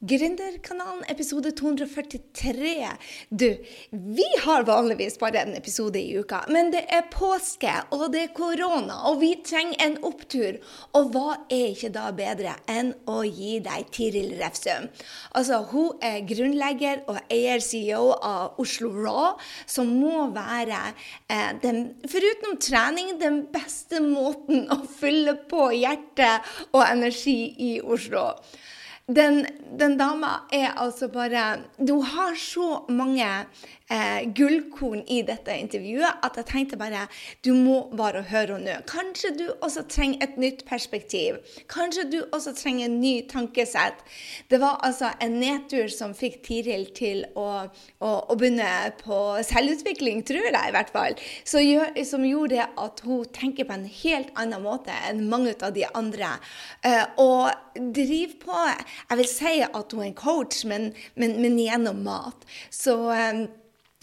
Gründerkanalen, episode 243. Du, vi har vanligvis bare en episode i uka, men det er påske, og det er korona, og vi trenger en opptur. Og hva er ikke da bedre enn å gi deg Tiril Refsum? Altså, hun er grunnlegger og eier-CEO av Oslo Raw, som må være, eh, den, foruten trening, den beste måten å fylle på hjerte og energi i Oslo den, den, dama er altså bare Du har så mange eh, gullkorn i dette intervjuet at jeg tenkte bare du må bare høre henne nå. Kanskje du også trenger et nytt perspektiv. Kanskje du også trenger en ny tankesett. Det var altså en nedtur som fikk Tiril til å, å, å begynne på selvutvikling, tror jeg i hvert fall. Så, som gjorde at hun tenker på en helt annen måte enn mange av de andre. Eh, og driver på Jeg vil si at hun er en coach, men, men, men gjennom mat. Så eh,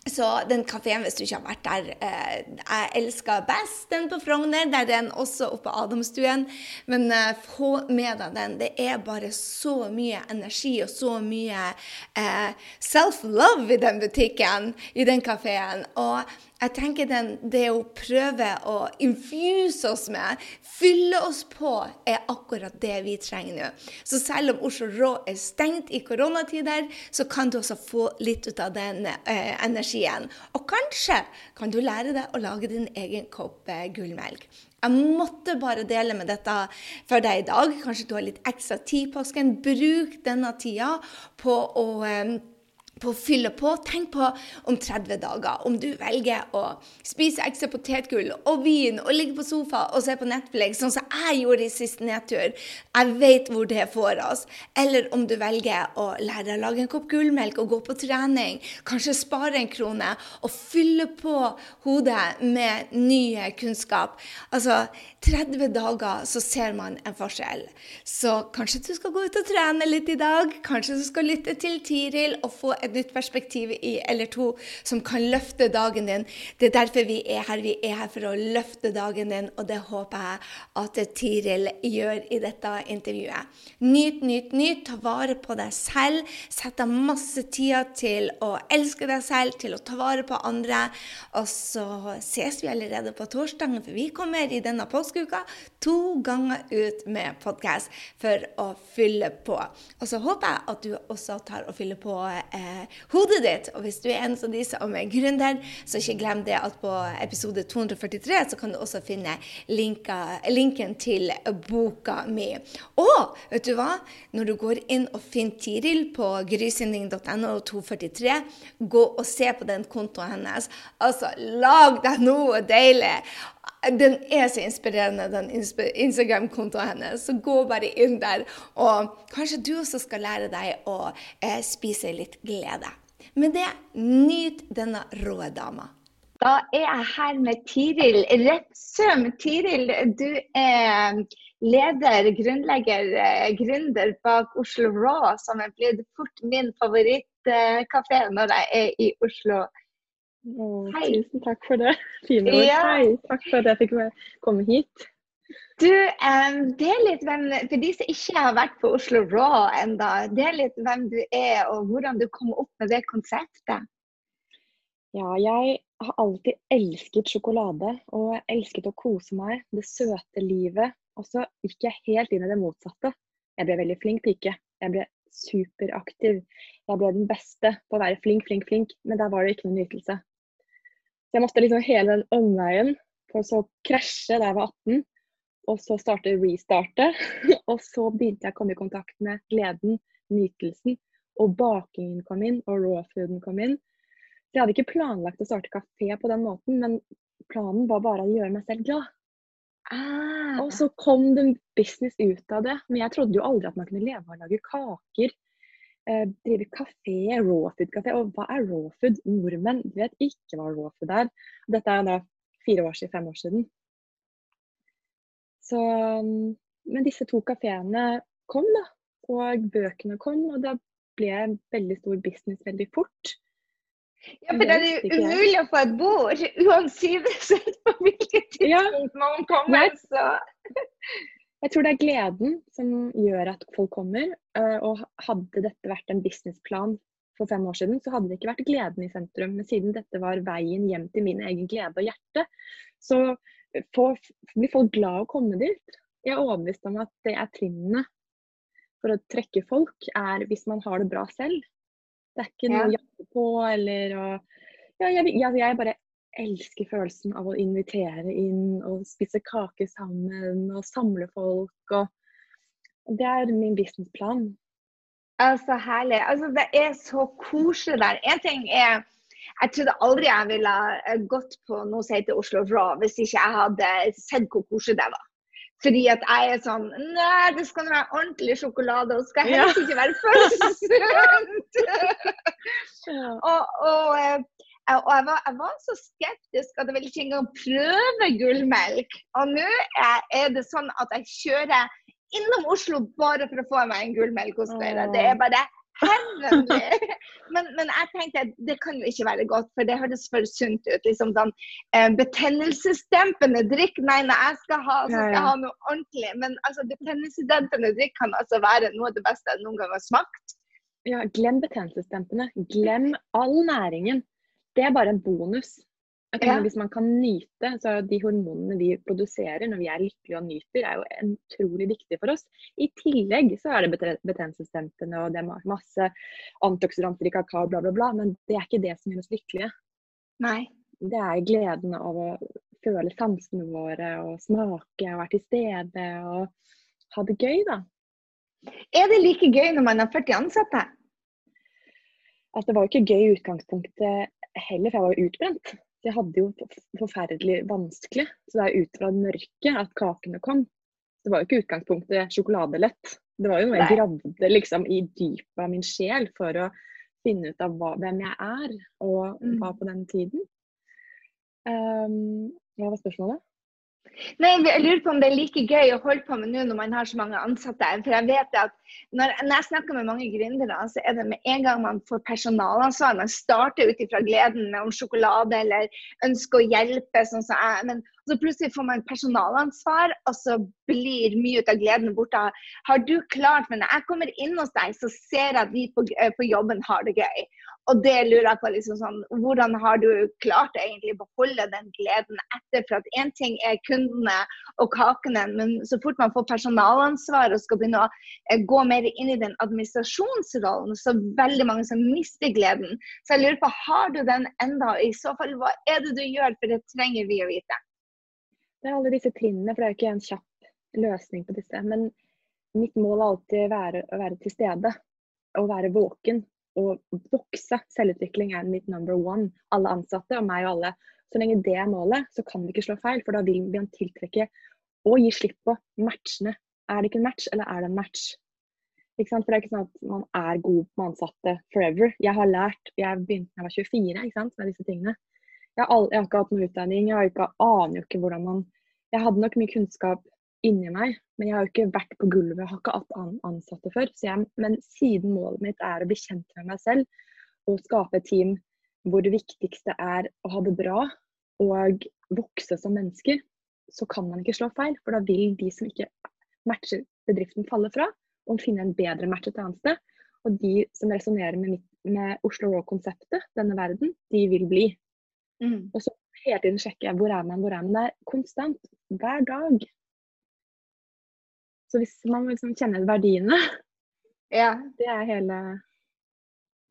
så den kafeen, hvis du ikke har vært der eh, Jeg elsker best den på Frogner. Der er den også oppe på Adamstuen. Men eh, få med deg den. Det er bare så mye energi og så mye eh, self-love i den butikken, i den kafeen. Og jeg tenker den, det å prøve å infuse oss med, fylle oss på, er akkurat det vi trenger nå. Så selv om Oslo Rå er stengt i koronatider, så kan du også få litt ut av den eh, energien. Og kanskje kan du lære deg å lage din egen kopp eh, gullmelk. Jeg måtte bare dele med dette for deg i dag. Kanskje du har litt ekstra tid i påsken. Bruk denne tida på å eh, på å fylle på. Tenk på om 30 dager. Om du velger å spise ekstra potetgull og vin og ligge på sofa og se på Netflix, sånn som jeg gjorde i siste nedtur. Jeg vet hvor det får oss. Eller om du velger å lære å lage en kopp gullmelk og gå på trening. Kanskje spare en krone og fylle på hodet med ny kunnskap. Altså, 30 dager så ser man en forskjell. Så kanskje du skal gå ut og trene litt i dag. Kanskje du skal lytte til Tiril og få et nytt perspektiv i eller to som kan løfte dagen din. Det er derfor vi er her. Vi er her for å løfte dagen din, og det håper jeg at Tiril gjør i dette intervjuet. Nyt, nyt, nyt. Ta vare på deg selv. Sett deg masse tid til å elske deg selv, til å ta vare på andre. Og så ses vi allerede på torsdagen, for vi kommer i denne påskeuka to ganger ut med podkast for å fylle på. Og så håper jeg at du også tar og fyller på eh, hodet ditt. Og hvis du er en av de som er gründer, så ikke glem det at på episode 243 så kan du også finne linka, linken til boka mi. Og vet du hva? Når du går inn og finner Tiril på grysynding.no 243, gå og se på den kontoen hennes. Altså, lag deg noe deilig! Den er så inspirerende, den Instagram-kontoen hennes. Så gå bare inn der, og kanskje du også skal lære deg å eh, spise litt glede. Med det, nyt denne rå dama. Da er jeg her med Tiril Repsøm. Tiril, du er leder, grunnlegger, eh, gründer bak Oslo Raw, som er blitt fort min favorittkafé når jeg er i Oslo. Hei. Tusen takk for det. Fine ord. Ja. Hei. Takk for at jeg fikk komme hit. Du, um, del litt hvem, For de som ikke har vært på Oslo Raw enda, del litt hvem du er og hvordan du kom opp med det konseptet. Ja, jeg har alltid elsket sjokolade og elsket å kose meg. Det søte livet. Og så gikk jeg helt inn i det motsatte. Jeg ble veldig flink pike. Jeg ble superaktiv. Jeg ble den beste på å være flink, flink, flink, men der var det ikke noen nytelse. Så jeg måtte liksom hele den omveien for så krasje da jeg var 18, og så starte restarte. og så begynte jeg å komme i kontakt med gleden, nytelsen, og bakingen kom inn, og raw fooden kom inn. Så jeg hadde ikke planlagt å starte kafé på den måten, men planen var bare å gjøre meg selv glad. Ah. Og så kom det business ut av det. Men jeg trodde jo aldri at man kunne leve av å lage kaker eh, drive kafé, rawfood-kafé. Og hva er rawfood? Nordmenn vet ikke hva rawfood er. Dette er da fire år siden, fem år siden. Så, men disse to kafeene kom, da. Og bøkene kom, og da ble en veldig stor business veldig fort. Ja, for det er jo umulig å få et bord, uansett på hvilket tidspunkt ja. man kommer. Så. Jeg tror det er gleden som gjør at folk kommer. eh, Og hadde dette vært en businessplan for fem år siden, så hadde det ikke vært gleden i sentrum. Men siden dette var veien hjem til min egen glede og hjerte, så får, blir folk glad å komme dit. Jeg er overbevist om at det er trinnene for å trekke folk, er hvis man har det bra selv. Det er ikke noe å jakte på eller å ja, jeg, jeg, jeg bare elsker følelsen av å invitere inn og spise kake sammen og samle folk. Og det er min businessplan. Altså, herlig. Altså, det er så koselig der. En ting er Jeg trodde aldri jeg ville gått på noe som heter Oslo Raw hvis ikke jeg hadde sett hvor koselig det var. Fordi at jeg er sånn Nei, det skal være ordentlig sjokolade, og skal helst ikke være for sunt. Ja. og, og, eh, og jeg, var, jeg var så skeptisk at jeg ville ikke engang prøve gullmelk. Og nå er, det sånn at jeg kjører innom Oslo bare for å få meg en gullmelk hos dere. Det er bare heavenly. Men, men jeg tenkte at det kan jo ikke være godt, for det høres for sunt ut. liksom sånn eh, Betennelsesdempende drikk. Nei, når jeg skal ha, så skal jeg ha noe ordentlig. Men altså, betennelsesdempende drikk kan altså være noe av det beste jeg noen gang har smakt. Ja, glem betennelsesdempende. Glem all næringen. Det er bare en bonus. Ja. Hvis man kan nyte, så De hormonene vi produserer når vi er lykkelige og nyter, er jo utrolig viktig for oss. I tillegg så er det bete- betennelsesdempende og det er masse antioksidanter i kakao, bla, bla, bla. Men det er ikke det som gjør oss lykkelige. Nei. Det er gleden av å føle sansene våre og smake og være til stede og ha det gøy, da. Er det like gøy når man har 40 ansatte? Altså, det var jo ikke gøy i utgangspunktet heller, for jeg var jo utbrent. Så jeg hadde jo forferdelig vanskelig. Så det er ut fra mørket at kakene kom. Det var jo ikke utgangspunktet sjokoladelett. Det var jo noe jeg gravde liksom i dypet av min sjel for å finne ut av hva, hvem jeg er, og hva på den tiden. Um, hva var spørsmålet? Nei, Jeg lurer på om det er like gøy å holde på med nå når man har så mange ansatte. For jeg vet at når, når jeg snakker med mange gründere, så er det med en gang man får personalansvar. Man starter ut ifra gleden med om sjokolade eller ønsker å hjelpe, sånn som jeg. Men så plutselig får man personalansvar, og så blir mye ut av gleden borte. Har du klart, men når jeg kommer inn hos deg, så ser jeg at de på, eh, på jobben har det gøy. Og det lurer jeg på, liksom sånn, hvordan har du klart egentlig å beholde den gleden etter? For at én ting er kundene og kakene, men så fort man får personalansvar og skal begynne å eh, gå mer inn i den administrasjonsrollen, så er veldig mange som mister gleden. Så jeg lurer på, har du den enda? I så fall, hva er det du gjør? For det trenger vi å vite. Det er alle disse trinnene, for det er jo ikke en kjapp løsning på disse. Men mitt mål er alltid være, å være til stede og være våken og vokse. Selvutvikling er mitt number one. Alle ansatte og meg og alle. Så lenge det er målet, så kan vi ikke slå feil, for da vil vi tiltrekke og gi slipp på matchene. Er det ikke en match, eller er det en match? For det er ikke sånn at man er god med ansatte forever. Jeg har lært, jeg begynte da jeg var 24 ikke sant, med disse tingene. Jeg har, jeg har ikke hatt noe utdanning, jeg ikke, aner jo ikke hvordan man Jeg hadde nok mye kunnskap inni meg, men jeg har jo ikke vært på gulvet, jeg har ikke hatt ansatte før. Så jeg, men siden målet mitt er å bli kjent med meg selv og skape et team hvor det viktigste er å ha det bra og vokse som mennesker, så kan man ikke slå feil. For da vil de som ikke matcher bedriften, falle fra og finne en bedre match et annet sted. Og de som resonnerer med, med Oslo Raw-konseptet, denne verden, de vil bli. Mm. Og så hele tiden sjekker jeg hvor er man, hvor er man. Det er konstant. Hver dag. Så hvis man liksom kjenner verdiene, Ja. det er hele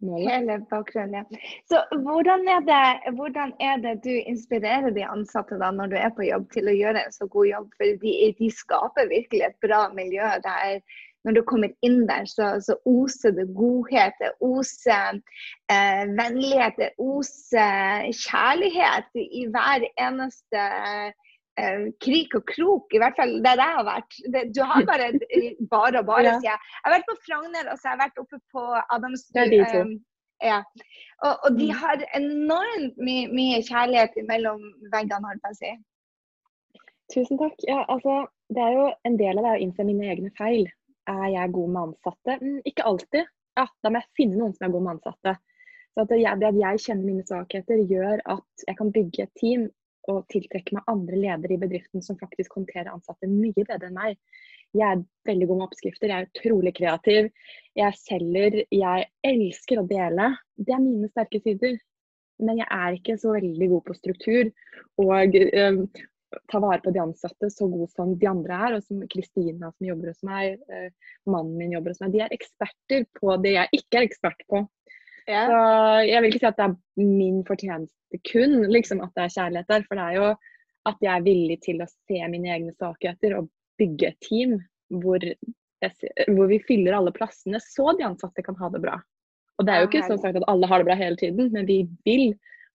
målet. Hele bakgrunnen, ja. Så hvordan er, det, hvordan er det du inspirerer de ansatte da når du er på jobb til å gjøre en så god jobb? For de, de skaper virkelig et bra miljø. der når du kommer inn der, så, så oser det godhet, det oser eh, vennlighet, det oser kjærlighet i hver eneste eh, krik og krok. I hvert fall der jeg har vært. Det, du har bare bare og bare, Ja. sier jeg. Jeg har vært på Frogner, og så har jeg vært oppe på to. Um, ja. Og, og de Mm. har enormt mye, mye kjærlighet mellom veggene, holdt jeg på å si. Tusen takk. Ja, altså, det er jo en del av det å innse mine egne feil. Er jeg god med ansatte? Mm, ikke alltid. Ja, da må jeg finne noen som er god med ansatte. Så at jeg, det at jeg kjenner mine svakheter, gjør at jeg kan bygge et team å tiltrekke meg andre ledere i bedriften som faktisk håndterer ansatte mye bedre enn meg. Jeg er veldig god med oppskrifter, jeg er utrolig kreativ. Jeg selger, jeg elsker å dele. Det er mine sterke sider. Men jeg er ikke så veldig god på struktur og eh, ta vare på de ansatte så god som de andre er. Og som Kristina som jobber hos meg, eh, mannen min jobber hos meg. De er eksperter på det jeg ikke er ekspert på. Ja. Så jeg vil ikke si at det er min fortjeneste kun liksom, at det er kjærlighet der. For det er jo at jeg er villig til å se mine egne svakheter og bygge et team hvor, hvor, vi fyller alle plassene, så de ansatte kan ha det bra. Og det er jo ikke sånn sagt at alle har det bra hele tiden, men vi vil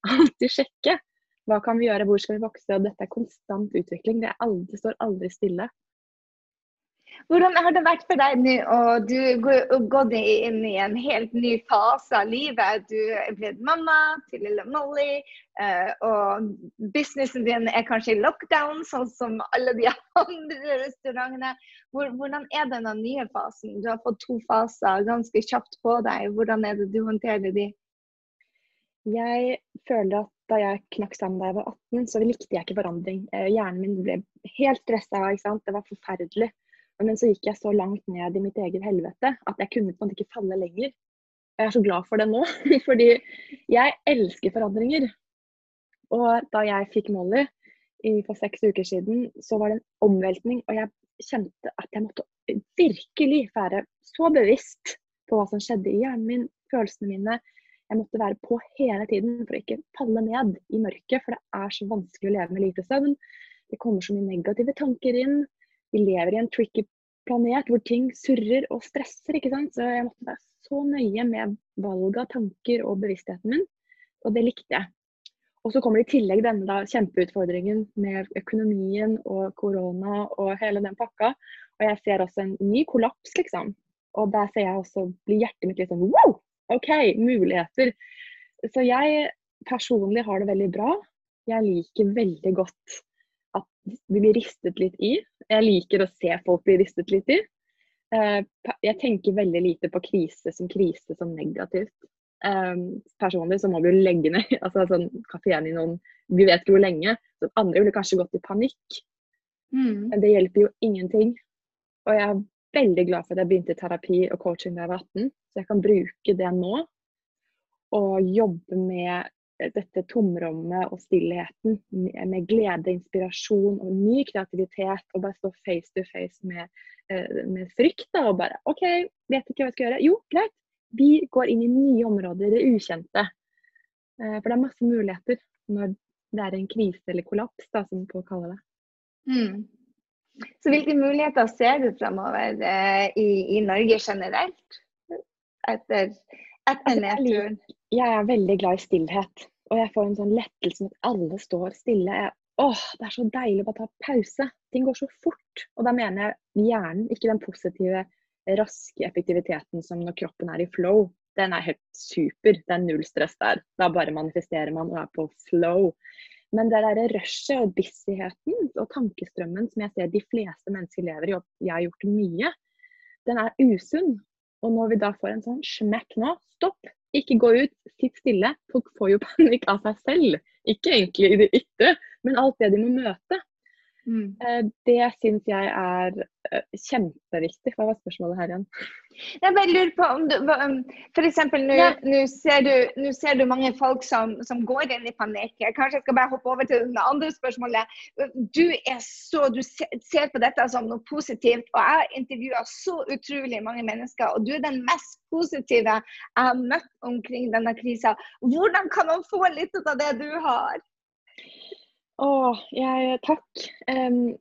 alltid sjekke. Hva kan vi gjøre, hvor skal vi vokse? Og dette er konstant utvikling. Det, aldri, det står aldri stille. Hvordan har det vært for deg nå? Og du har gått inn i en helt ny fase av livet. Du er blitt mamma til lille Molly, eh, og businessen din er kanskje i lockdown, sånn som alle de andre restaurantene. Hvordan er denne nye fasen? Du har fått to faser ganske kjapt på deg. Hvordan er det du håndterer de? Jeg føler at da jeg knakk sammen da jeg var 18, så likte jeg ikke forandring. Eh, hjernen min ble helt stressa. Det var forferdelig. Men så gikk jeg så langt ned i mitt eget helvete at jeg kunne på en måte ikke falle lenger. Og jeg er så glad for det nå, fordi jeg elsker forandringer. Og da jeg fikk Molly for seks uker siden, så var det en omveltning. Og jeg kjente at jeg måtte virkelig være så bevisst på hva som skjedde i hjernen min, følelsene mine. Jeg måtte være på hele tiden for å ikke falle ned i mørket, for det er så vanskelig å leve med lite søvn. Det kommer så mye negative tanker inn. Vi lever i en tricky planet hvor ting surrer og stresser. ikke sant? Så jeg måtte være så nøye med valget av tanker og bevisstheten min, og det likte jeg. Og så kommer det i tillegg denne da, kjempeutfordringen med økonomien og korona og hele den pakka. Og jeg ser også en ny kollaps, liksom. Og der ser jeg også, blir hjertet mitt litt sånn wow! OK, muligheter. Så jeg personlig har det veldig bra. Jeg liker veldig godt blir ristet litt i. Jeg liker å se folk bli ristet litt i. Eh, jeg tenker veldig lite på krise som krise som negativt. Eh, personlig så må vi jo legge ned altså sånn kafeen i noen Vi vet ikke hvor lenge. Så andre ville kanskje gått i panikk. Mm. Men det hjelper jo ingenting. Og jeg er veldig glad for at jeg begynte terapi og coaching da jeg var 18. Så jeg kan bruke det nå og jobbe med dette tomrommet og stillheten med glede, inspirasjon og ny kreativitet. Og bare stå face to face med, eh, med frykt. Da, og bare OK, vet ikke hva jeg skal gjøre. Jo, greit. Vi går inn i nye områder, det ukjente. Eh, for det er masse muligheter når det er en krise eller kollaps, da, som folk kaller det. Mm. Så hvilke muligheter ser du fremover eh, i, i, Norge generelt? Etter, altså, jeg er veldig glad i stillhet. Og jeg får en sånn lettelse med at alle står stille. Jeg, åh, det er så deilig å bare ta pause. Ting går så fort. Og da mener jeg hjernen, ikke den positive, raske effektiviteten som når kroppen er i flow. Den er helt super. Det er null stress der. Da bare manifesterer man og er på flow. Men det der rushet og busyheten og tankestrømmen som jeg ser de fleste mennesker lever i, og jeg har gjort mye, den er usunn. Og når vi da får en sånn smekk nå, stopp, ikke gå ut, sitt stille. Folk får jo panikk av seg selv. Ikke egentlig i det ytre, men alt det de må møte. Mm. Eh, det syns jeg er eh, kjempeviktig. Hva var spørsmålet her igjen? Jeg bare lurer på om du um, F.eks. nå ja. ser, ser, du mange folk som, som, går inn i panikk. Kanskje jeg skal bare hoppe over til det andre spørsmålet. Du er så, du ser på dette som noe positivt. Og jeg har intervjua så utrolig mange mennesker, og du er den mest positive jeg har møtt omkring denne krisa. Hvordan kan man få litt av det du har? Å, jeg, takk. Um,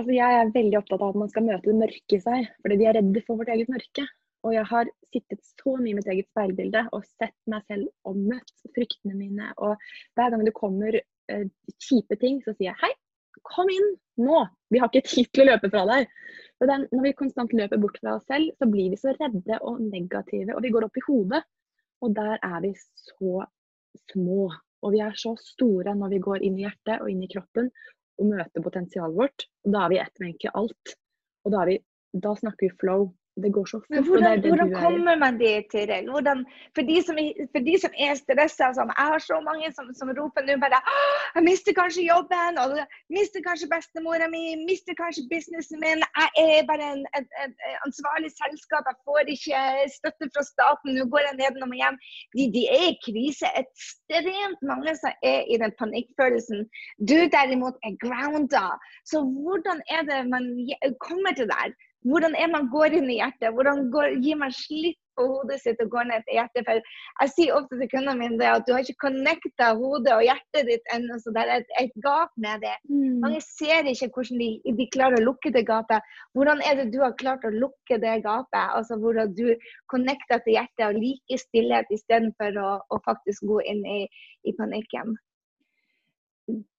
altså jeg er veldig opptatt av at man skal møte det mørke i seg, fordi vi er redde for vårt eget mørke. Og jeg har sittet så mye i mitt eget speilbilde og sett meg selv og møtt fryktene mine. Og hver gang det kommer uh, kjipe ting, så sier jeg hei, kom inn nå! Vi har ikke tid til å løpe fra deg. Den, når vi konstant løper bort fra oss selv, så blir vi så redde og negative, og vi går opp i hodet. Og der er vi så små. Og vi er så store når vi går inn i hjertet og inn i kroppen og møter potensialet vårt. Og da er vi ett med egentlig alt. Og da, vi, da, snakker vi flow. Det går så fort. Men hvordan, hvordan kommer man dit, Tiril? For, de som, for de som er stressa sånn, Jeg har så mange som, som roper nå bare Jeg mister kanskje jobben, og mister kanskje bestemora mi, mister kanskje businessen min. Jeg er bare en, et, et, et, ansvarlig selskap, jeg får ikke støtte fra staten, nå går jeg nedenom og hjem. De, de er i krise. Ekstremt mange som er i den panikkfølelsen. Du derimot er grounda. Så hvordan er det man kommer til der? Hvordan er man går inn i hjertet? Hvordan går, gir man slipp på hodet sitt og går ned til hjertet? For jeg sier ofte til kundene mine at du har ikke connecta hodet og hjertet ditt ennå, så det er et, et gap med det. Mm. Mange ser ikke hvordan de, de, klarer å lukke det gapet. Hvordan er det du har klart å lukke det gapet? Altså Hvordan du connecter til hjertet og liker stillhet istedenfor å, å faktisk gå inn i, i panikken?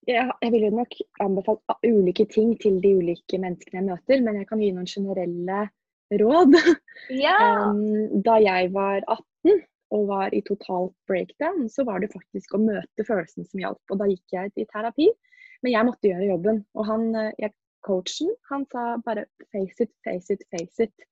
Jeg, jeg jo nok anbefale ulike ting til de ulike menneskene jeg møter, men jeg kan gi noen generelle råd. Ja. Um, da jeg var 18 og var i totalt breakdown, så var det faktisk å møte følelsen som hjalp. Og da gikk jeg i terapi, men jeg måtte gjøre jobben. Og han, eh, jeg, coachen, han sa bare face it, face it, face it.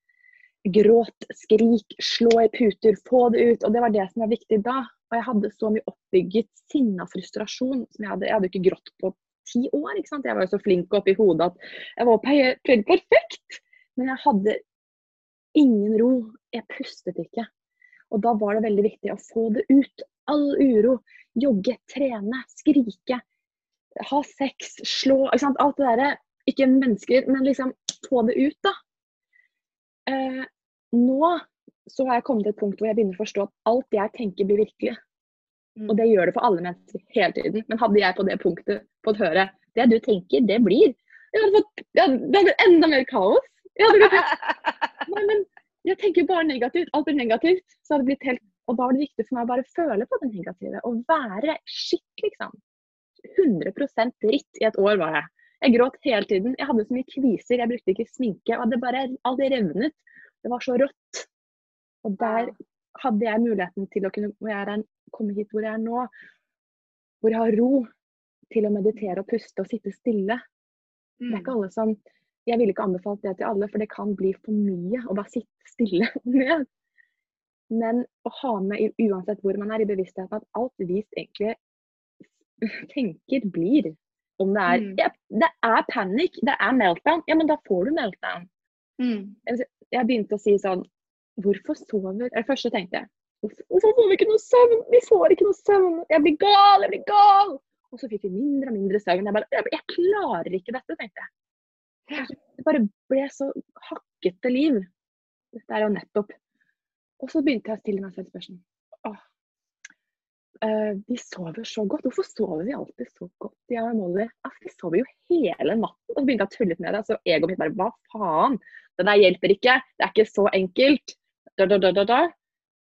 Gråt, skrik, slå i puter, få det ut. Og det var det som var viktig da. Og jeg hadde så mye oppbygget sinne og frustrasjon som jeg hadde. Jeg hadde ikke grått på ti år. ikke sant? Jeg var jo så flink oppi hodet at jeg var helt perfekt. Men jeg hadde ingen ro. Jeg pustet ikke. Og da var det veldig viktig å få det ut. All uro. Jogge, trene, skrike. Ha sex, slå. ikke sant? Alt det derre. Ikke mennesker, men liksom få det ut, da. Eh, nå så har jeg kommet til et punkt hvor jeg begynner å forstå at alt jeg tenker, blir virkelig. Mm. Og det gjør det for alle mennesker hele tiden. Men hadde jeg på det punktet fått høre det du tenker, det blir jeg hadde fått, jeg hadde, Det hadde blitt enda mer kaos. Jeg nei, men jeg tenker bare negativt. Alt blir negativt. Så hadde det blitt helt, og da var det viktig for meg å bare føle på det negative. Og være skitt, liksom. 100% dritt i et år var jeg. Jeg gråt hele tiden. Jeg hadde så mye kviser. Jeg brukte ikke sminke. og det bare, Alt revnet. Det var så rått. Og der hadde jeg muligheten til å kunne komme hit hvor jeg er nå, hvor jeg har ro til å meditere og puste og sitte stille. Det er ikke mm. alle som Jeg ville ikke anbefalt det til alle, for det kan bli for mye å bare sitte stille med. Men å ha med, uansett hvor man er, i bevisstheten at alt vi egentlig tenker, blir. Om det er mm. ja, Det er panikk, det er meltdown. Ja, men da får du meltdown. Mm. Jeg begynte å si sånn Hvorfor sover Det første tenkte jeg Hvorfor får vi ikke noe søvn? Vi får ikke noe søvn! Jeg blir gal! Jeg blir gal! Og så fikk vi mindre og mindre søvn. Jeg bare Jeg, klarer ikke dette, tenkte jeg. Det bare ble så hakkete liv. Dette er jo nettopp. Og så begynte jeg å stille meg selv spørsmål. Åh, uh, vi sover så godt. Hvorfor sover vi alltid så godt, Ja, Molly? Vi sover jo hele natten. Og så begynte jeg å tulle med det. Så egoet mitt bare Hva faen? Det der hjelper ikke. Det er ikke så enkelt da, da, da, da,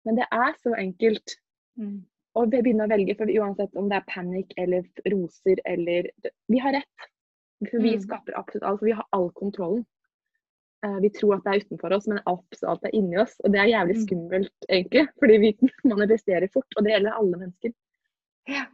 Men det er så enkelt. Mm. å begynne å velge, for uansett om det er panikk eller roser eller Vi har rett. For vi mm. skaper absolutt alt. For vi har all kontrollen. Uh, vi tror at det er utenfor oss, men absolutt er inni oss. Og det er jævlig mm. skummelt, egentlig. Fordi vi manifesterer fort. Og det gjelder alle mennesker. Ja.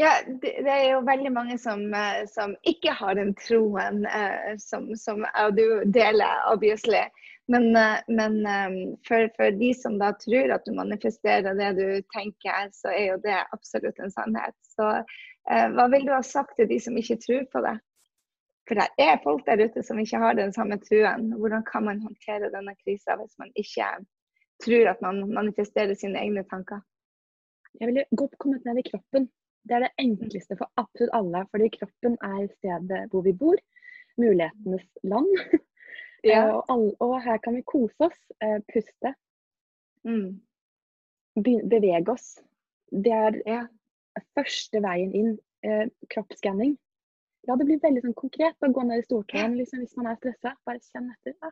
Ja, det, det, er jo veldig mange som, eh, som ikke har den troen uh, som, som du deler, obviously. Men, eh, men eh, for, for, de som da tror at du manifesterer det du tenker, så er jo det absolutt en sannhet. Så eh, hva vil du ha sagt til de som ikke tror på det? For det er folk der ute som ikke har den samme truen. Hvordan kan man håndtere denne krisa hvis man ikke tror at man manifesterer sine egne tanker? Jeg ville godt kommet ned i kroppen. Det er det enkleste for absolutt alle. Fordi kroppen er stedet hvor vi bor. Mulighetenes land. Ja. Eh, og, alle, og, her kan vi kose oss, eh, puste, mm. bevege oss. Det er ja. første veien inn. Eh, kroppsskanning. Ja, det blir veldig sånn konkret å gå ned i stortåen liksom, hvis man er stressa. Bare kjenn etter. Ja.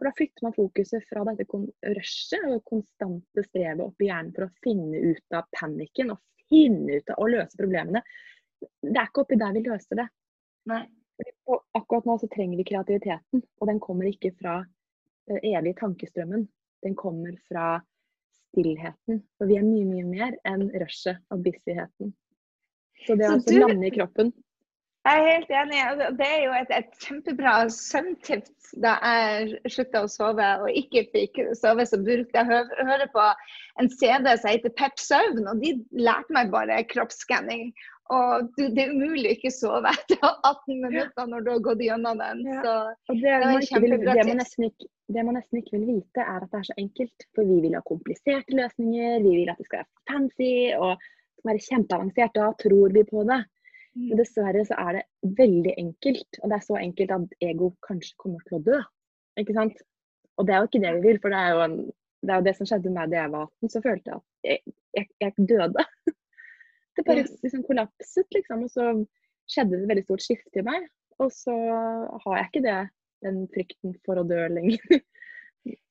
For da flytter man fokuset fra dette rushet og konstante strevet opp i hjernen for å finne ut av panikken og finne ut av å løse problemene. Det er ikke oppi der vi løser det. Nei. Og akkurat nå så trenger vi kreativiteten, og den kommer ikke fra den evige tankestrømmen. Den kommer fra stillheten. For vi er mye, mye mer enn rushet og busyheten. Så det å du... lande i kroppen Jeg er helt enig. Altså, det er jo et, et kjempebra søvntips da jeg slutta å sove og ikke fikk sove. Så brukte jeg å høre på en CD som heter Pep Søvn, og de lærte meg bare kroppsskanning. Og det er umulig å ikke sove etter 18 minutter når du har gått gjennom den. Så det, det, man vil, det, man ikke, det, man nesten ikke vil vite, er at det er så enkelt. For vi vil ha kompliserte løsninger, vi vil at det skal være fancy og være kjempeavansert. Da tror vi på det. Mm. Men dessverre så er det veldig enkelt. Og det er så enkelt at ego kanskje kommer til å dø. Ikke sant? Og det er jo ikke det vi vil, for det er jo, en, det, er jo det som skjedde med da jeg var 18. Så følte jeg at jeg, jeg, jeg døde. Det bare liksom kollapset, liksom. Og så skjedde det et veldig stort skifte i meg. Og så har jeg ikke det, den frykten for å dø lenger.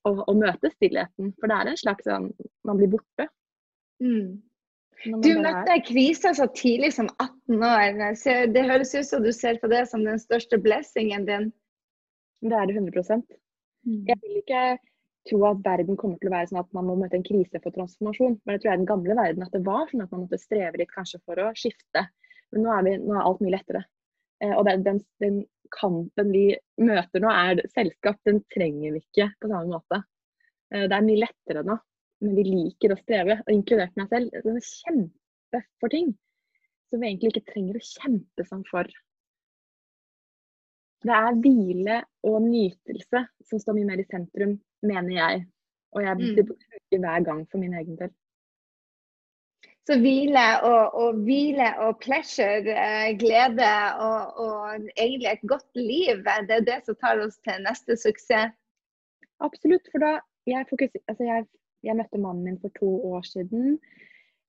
og, og, møte stillheten. For det er en slags sånn Man blir borte. Mm. Du møtte krisa så tidlig som 18 år. Det høres ut som du ser på det som den største blessingen din. Det er det 100 mm. Jeg vil ikke tro at verden kommer til å være sånn at man må møte en krise for transformasjon. Men det tror jeg den gamle verden at det var sånn at man måtte streve litt kanskje for å skifte. Men nå er, vi, nå er alt mye lettere. Eh, og den, den, den, kampen vi møter nå, er selskap. Den trenger vi ikke på samme måte. Eh, det er mye lettere nå. Men vi liker å streve, og inkludert meg selv. Det er kjempe for ting som vi egentlig ikke trenger å kjempe sånn for. Det er hvile og nytelse som står mye mer i sentrum, mener jeg. Og jeg mm. bruker hver gang for min egen del. Så hvile og, og, hvile og pleasure, eh, glede og, og, egentlig et godt liv, det er det som tar oss til neste suksess? Absolutt. For da jeg, fokuser, altså jeg, jeg møtte mannen min for to år siden.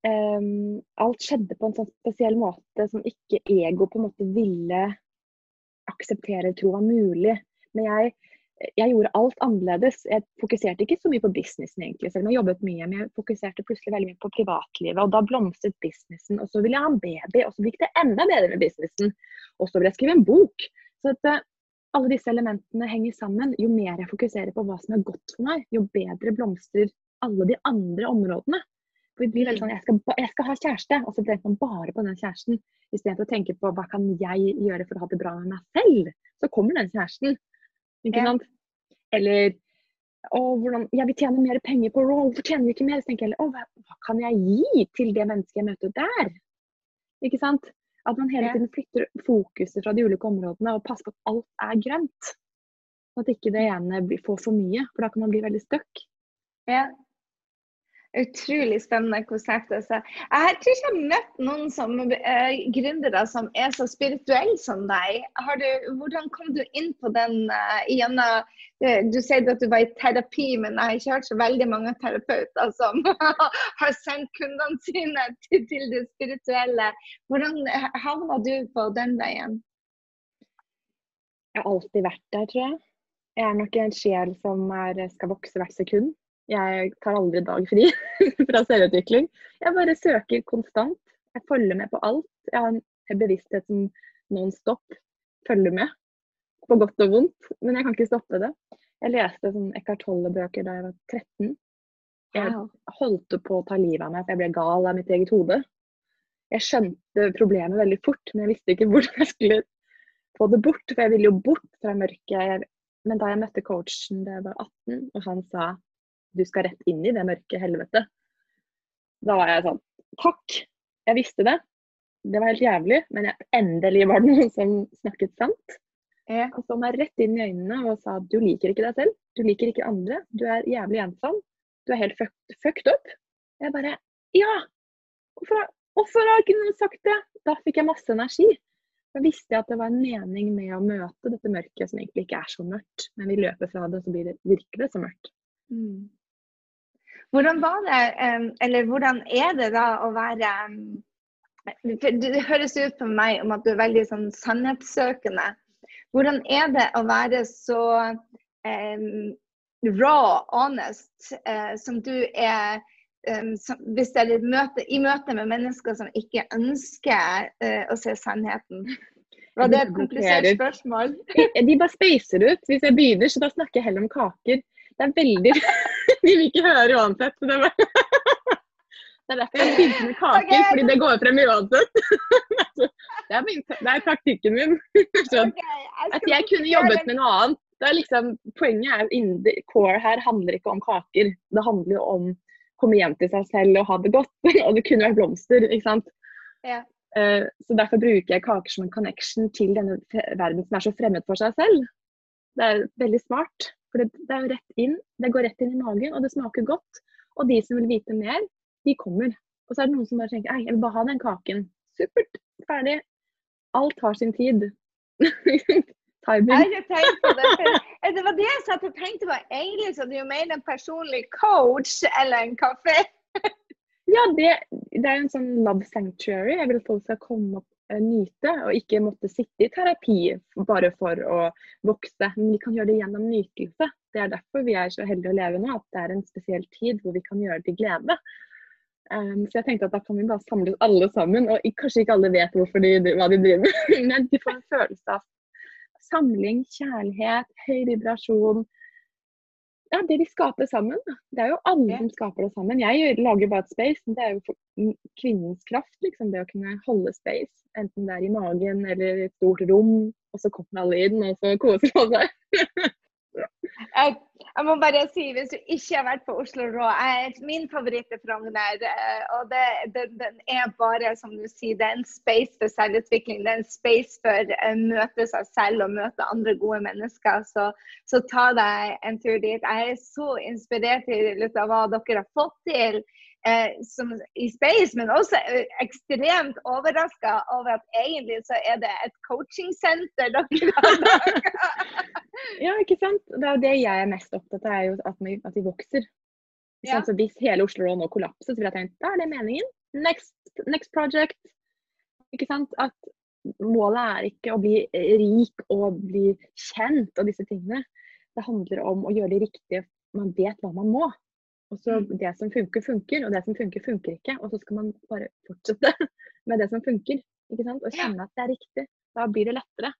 Um, alt skjedde på en sånn spesiell måte som ikke ego på en måte ville akseptere tro var mulig. Men jeg, jeg, gjorde alt annerledes. Jeg fokuserte ikke så mye på businessen, egentlig, selv om jeg jobbet mye. Men jeg fokuserte plutselig veldig mye på privatlivet, og da blomstret businessen. Og så ville jeg ha en baby, og så gikk det enda bedre med businessen. Og så ville jeg skrive en bok. Så at, uh, alle disse elementene henger sammen. Jo mer jeg fokuserer på hva som er godt for meg, jo bedre blomstrer alle de andre områdene. For vi blir veldig sånn jeg skal, jeg skal ha kjæreste, og så tenker man bare på den kjæresten. Istedenfor å tenke på hva kan jeg gjøre for å ha det bra med meg selv. Så kommer den kjæresten. Ikke sant? Eller å, hvordan, jeg vil tjene mer penger på Raw, hvorfor tjener vi ikke mer? Så tenker jeg å, hva, hva, kan jeg gi til det mennesket jeg møter der? Ikke sant? At man hele tiden flytter fokuset fra de ulike områdene og passer på at alt er grønt. At ikke det ene får for mye, for da kan man bli veldig stuck. Ja, Utrolig spennende konsept. Altså. Jeg tror ikke jeg har møtt noen som, uh, gründere som er så spirituelle som deg. Du, hvordan kom du inn på den uh, gjennom uh, Du sier at du var i terapi, men jeg har ikke hørt så veldig mange terapeuter som har sendt kundene sine til, til, det spirituelle. Hvordan havna du på den veien? Jeg har alltid vært der, tror jeg. Jeg er nok en sjel som er, skal vokse hvert sekund. Jeg tar aldri dag fri fra selvutvikling. Jeg bare søker konstant. Jeg følger med på alt. Jeg har en bevissthet som non stop følger med. På godt og vondt. Men jeg kan ikke stoppe det. Jeg leste sånn Eckhart Tolle-bøker da jeg var 13. Jeg holdt på å ta livet av meg, for jeg ble gal av mitt eget hode. Jeg skjønte problemet veldig fort, men jeg visste ikke hvordan jeg skulle få det bort. For jeg ville jo bort fra mørket. Men da jeg møtte coachen da jeg var 18, og han sa du skal rett inn i det mørke helvete. Da var jeg sånn Takk! Jeg visste det. Det var helt jævlig, men jeg, endelig var det noen som snakket sant. Jeg så meg rett inn i øynene og sa du liker ikke deg selv. Du liker ikke andre. Du er jævlig ensom. Du er helt fucked, fucked up. Jeg bare Ja! Hvorfor, hvorfor har ikke noen sagt det? Da fikk jeg masse energi. Da visste jeg at det var en mening med å møte dette mørket som egentlig ikke er så mørkt. Men vi løper fra det, så blir det, virkelig så mørkt. Mm. Hvordan var det, eller hvordan er det da å være Det høres ut på meg om at du er veldig sånn sannhetssøkende. Hvordan er det å være så um, raw, honest, uh, som du er um, som, hvis det er møte, i møte med mennesker som ikke ønsker uh, å se sannheten? Var det et komplisert spørsmål? De bare spacer ut. Hvis jeg begynner, så da snakker jeg heller om kaker. Det er veldig De vil ikke høre uansett. Det, er derfor jeg begynte med kaker, okay. fordi det går frem uansett. Det er, min, det er taktikken min. Sånn. At jeg kunne jobbet med noe annet. Det liksom, poenget er the core her handler ikke om kaker. Det handler jo om å komme hjem til seg selv og ha det godt. Og det kunne vært blomster, ikke sant. Ja. Eh, Så derfor bruker jeg kaker som en connection til denne verden som er så fremmed for seg selv. Det er veldig smart. For det, det er jo rett inn. Det går rett inn i magen, og det smaker godt. Og de som vil vite mer, de kommer. Og så er det noen som bare tenker Ei, jeg vil bare ha den kaken. Supert. Ferdig. Alt har sin tid. Timing. Jeg på det. For det var det jeg satt og tenkte på. Egentlig så er det jo mer en personlig coach eller en kafé. Ja, det, det er en sånn love sanctuary. Jeg vil at folk skal komme eh, nyte, og ikke måtte sitte i terapi bare for å vokse. Men vi kan gjøre det gjennom nytelse. Det er derfor vi er så heldige å leve nå, at det er en spesiell tid hvor vi kan gjøre det til glede. Um, så jeg tenkte at da kan vi bare samles alle sammen, og kanskje ikke alle vet hvorfor de, hva de driver med, men de får en følelse av samling, kjærlighet, høy vibrasjon. Ja, det vi skaper sammen. Det er jo alle som skaper det sammen. Jeg lager bare et space. men Det er jo kvinnens kraft, liksom. Det å kunne holde space. Enten det er i magen eller et stort rom, og så kommer alle inn, og så koser man seg. Jeg, må bare si, hvis du ikke har vært på Oslo Rå jeg, Min favoritt er Frogner. eh, Og det, den, den er bare, som du sier, det er en space for selvutvikling. Det er en space for å møte seg selv og møte andre gode mennesker. Så, så ta deg en tur dit. Jeg er så inspirert til hva dere har fått til. Eh, som, i space, men også eh, ekstremt overraska over at egentlig så er det et coachingsenter dere har laga. Ja, ikke sant? Det er jo det jeg er mest opptatt av, er jo at, vi, at vi vokser. Ja. Så hvis hele Oslo Rå nå kollapser, så vil jeg tenke da er det meningen. Next, next project. Ikke sant? At målet er ikke å bli rik og bli kjent og disse tingene. Det handler om å gjøre det riktige. Man vet hva man må. Og så Mm. Det som funker, funker, og det som funker, funker ikke. Og så skal man bare fortsette med det som funker. Ikke sant? Og kjenne at det er riktig. Da blir det lettere.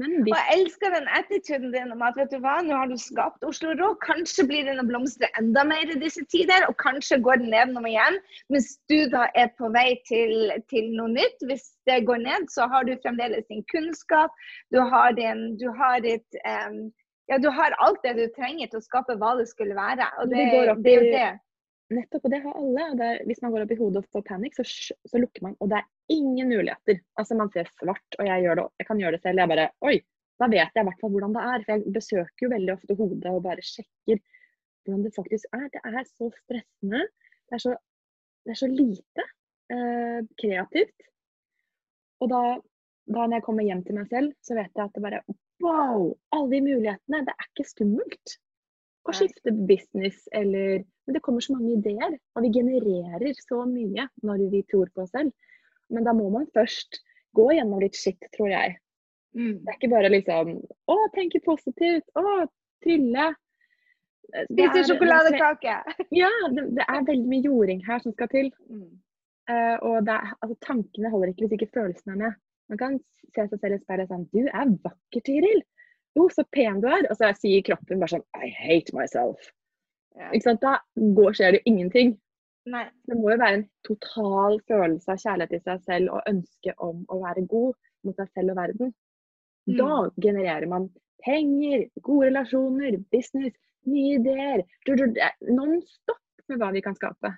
Men hvis Og jeg elsker den attituden din om at vet du hva, nå har du skapt Oslo Rå. Kanskje blir den å blomstre enda mer i disse tider, og kanskje går den ned noe igjen. Mens du da er på vei til, til noe nytt. Hvis det går ned, så har du fremdeles din kunnskap. Du har, din, du har ditt em, Ja, du har alt det du trenger til å skape hva det skulle være. Og det, det er jo det. Nettopp, og det har alle. Det er, hvis man går opp i hodet og får panikk, så, så lukker man. Og det er ingen muligheter. Altså Man ser svart, og jeg, det, jeg kan gjøre det selv. Jeg bare Oi, da vet jeg i hvert fall hvordan det er. For jeg besøker jo veldig ofte hodet og bare sjekker hvordan det faktisk er. Det er så stressende. Det er så, det er så lite eh, kreativt. Og da, da når jeg kommer hjem til meg selv, så vet jeg at det bare Wow! Alle de mulighetene. Det er ikke skummelt å skifte business eller Men det kommer så mange ideer, og vi genererer så mye når vi tror på oss selv. Men da må man først gå gjennom litt shit, tror jeg. Mm. Det er ikke bare liksom Å, tenke positivt. Å, trylle. Spise sjokoladekake. Ja, det, det er veldig mye jording her som skal til. Mm. Uh, og er, altså, tankene holder ikke hvis ikke følelsene er med. Man kan se seg selv i speilet si Du er vakker, Tiril. Jo, så pen du er. Og så sier kroppen bare sånn I hate myself. Ja. Ikke sant? Da går, skjer det jo ingenting. Nei. Det må jo være en total følelse av kjærlighet til seg selv og ønske om å være god mot seg selv og verden. Mm. Da genererer man penger, gode relasjoner, business, nye ideer. Er Non stop med hva vi kan skape.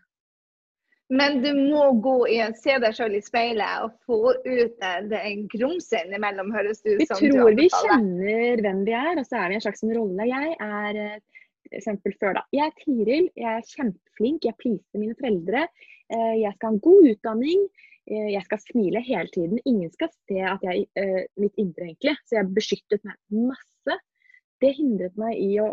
Men du må gå i se deg selv i speilet og få ut den, grumsen innimellom, høres det ut Vi som. du tror vi kjenner hvem vi er, og så er vi en slags rolle. Jeg er eh, eksempel før da. Jeg er Tiril, jeg er kjempeflink, jeg pleaser mine foreldre. eh, Jeg skal ha en god utdanning, eh, jeg skal smile hele tiden. Ingen skal se at jeg eh, mitt indre egentlig. Så jeg beskyttet meg masse. Det hindret meg i å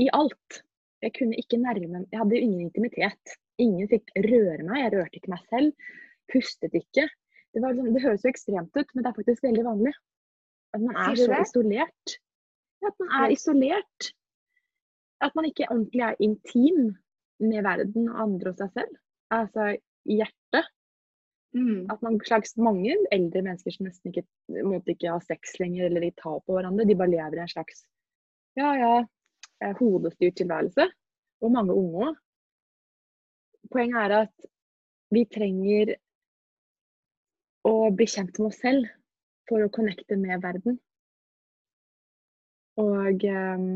i alt. Jeg kunne ikke nærme Jeg hadde jo ingen intimitet. Ingen fikk røre meg. Jeg rørte ikke meg selv. Pustet ikke. Det, var liksom, det høres jo ekstremt ut, men det er faktisk veldig vanlig. At man er så isolert. At man er isolert. At man ikke ordentlig er intim med verden og andre og seg selv. Altså i hjertet. Mm. At man slags mange eldre mennesker som nesten ikke måtte ikke ha sex lenger, eller de tar på hverandre. De bare lever i en slags ja, ja, eh, hodestyrt tilværelse. Og mange unge òg. Poenget er at vi trenger å bli kjent med oss selv for å connecte med verden. Og um,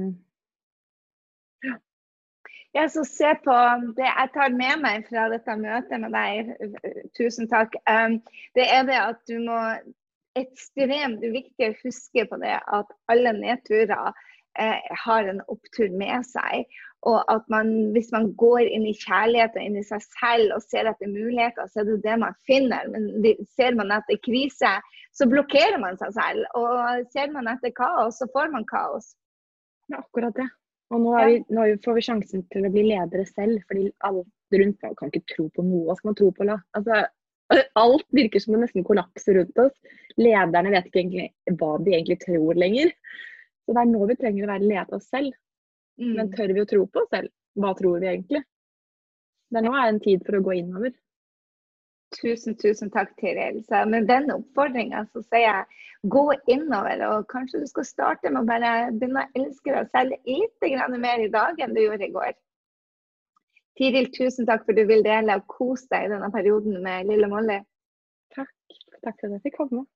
ja. ja. Så se på det jeg tar med meg fra dette møtet med deg, tusen takk, um, det er det at du må ekstremt viktig å huske på det at alle nedturer eh, har en opptur med seg. Og at man, hvis man går inn i kjærlighet og inn i seg selv og ser etter muligheter, så er det det man finner. Men ser man etter krise, så blokkerer man seg selv. Og ser man etter kaos, så får man kaos. Det er akkurat det. Og nå, vi, nå, får vi sjansen til å bli ledere selv, fordi alle rundt kan ikke tro på noe. Hva skal man tro på, da? Altså, alt virker som det nesten kollapser rundt oss. Lederne vet ikke egentlig hva de egentlig tror lenger. Så det er nå vi trenger å være lede oss selv. Mm. Men tør vi å tro på oss selv? Hva tror vi egentlig? Det er nå er en tid for å gå innover. Tusen, tusen takk, Tiril. Så med den oppfordringa så sier jeg gå innover. Og kanskje du skal starte med å bare begynne å elske deg selv litt mer i dag enn du gjorde i går. Tiril, tusen takk for du vil dele og kose deg i denne perioden med lille Molly. Takk. Takk for at jeg fikk komme.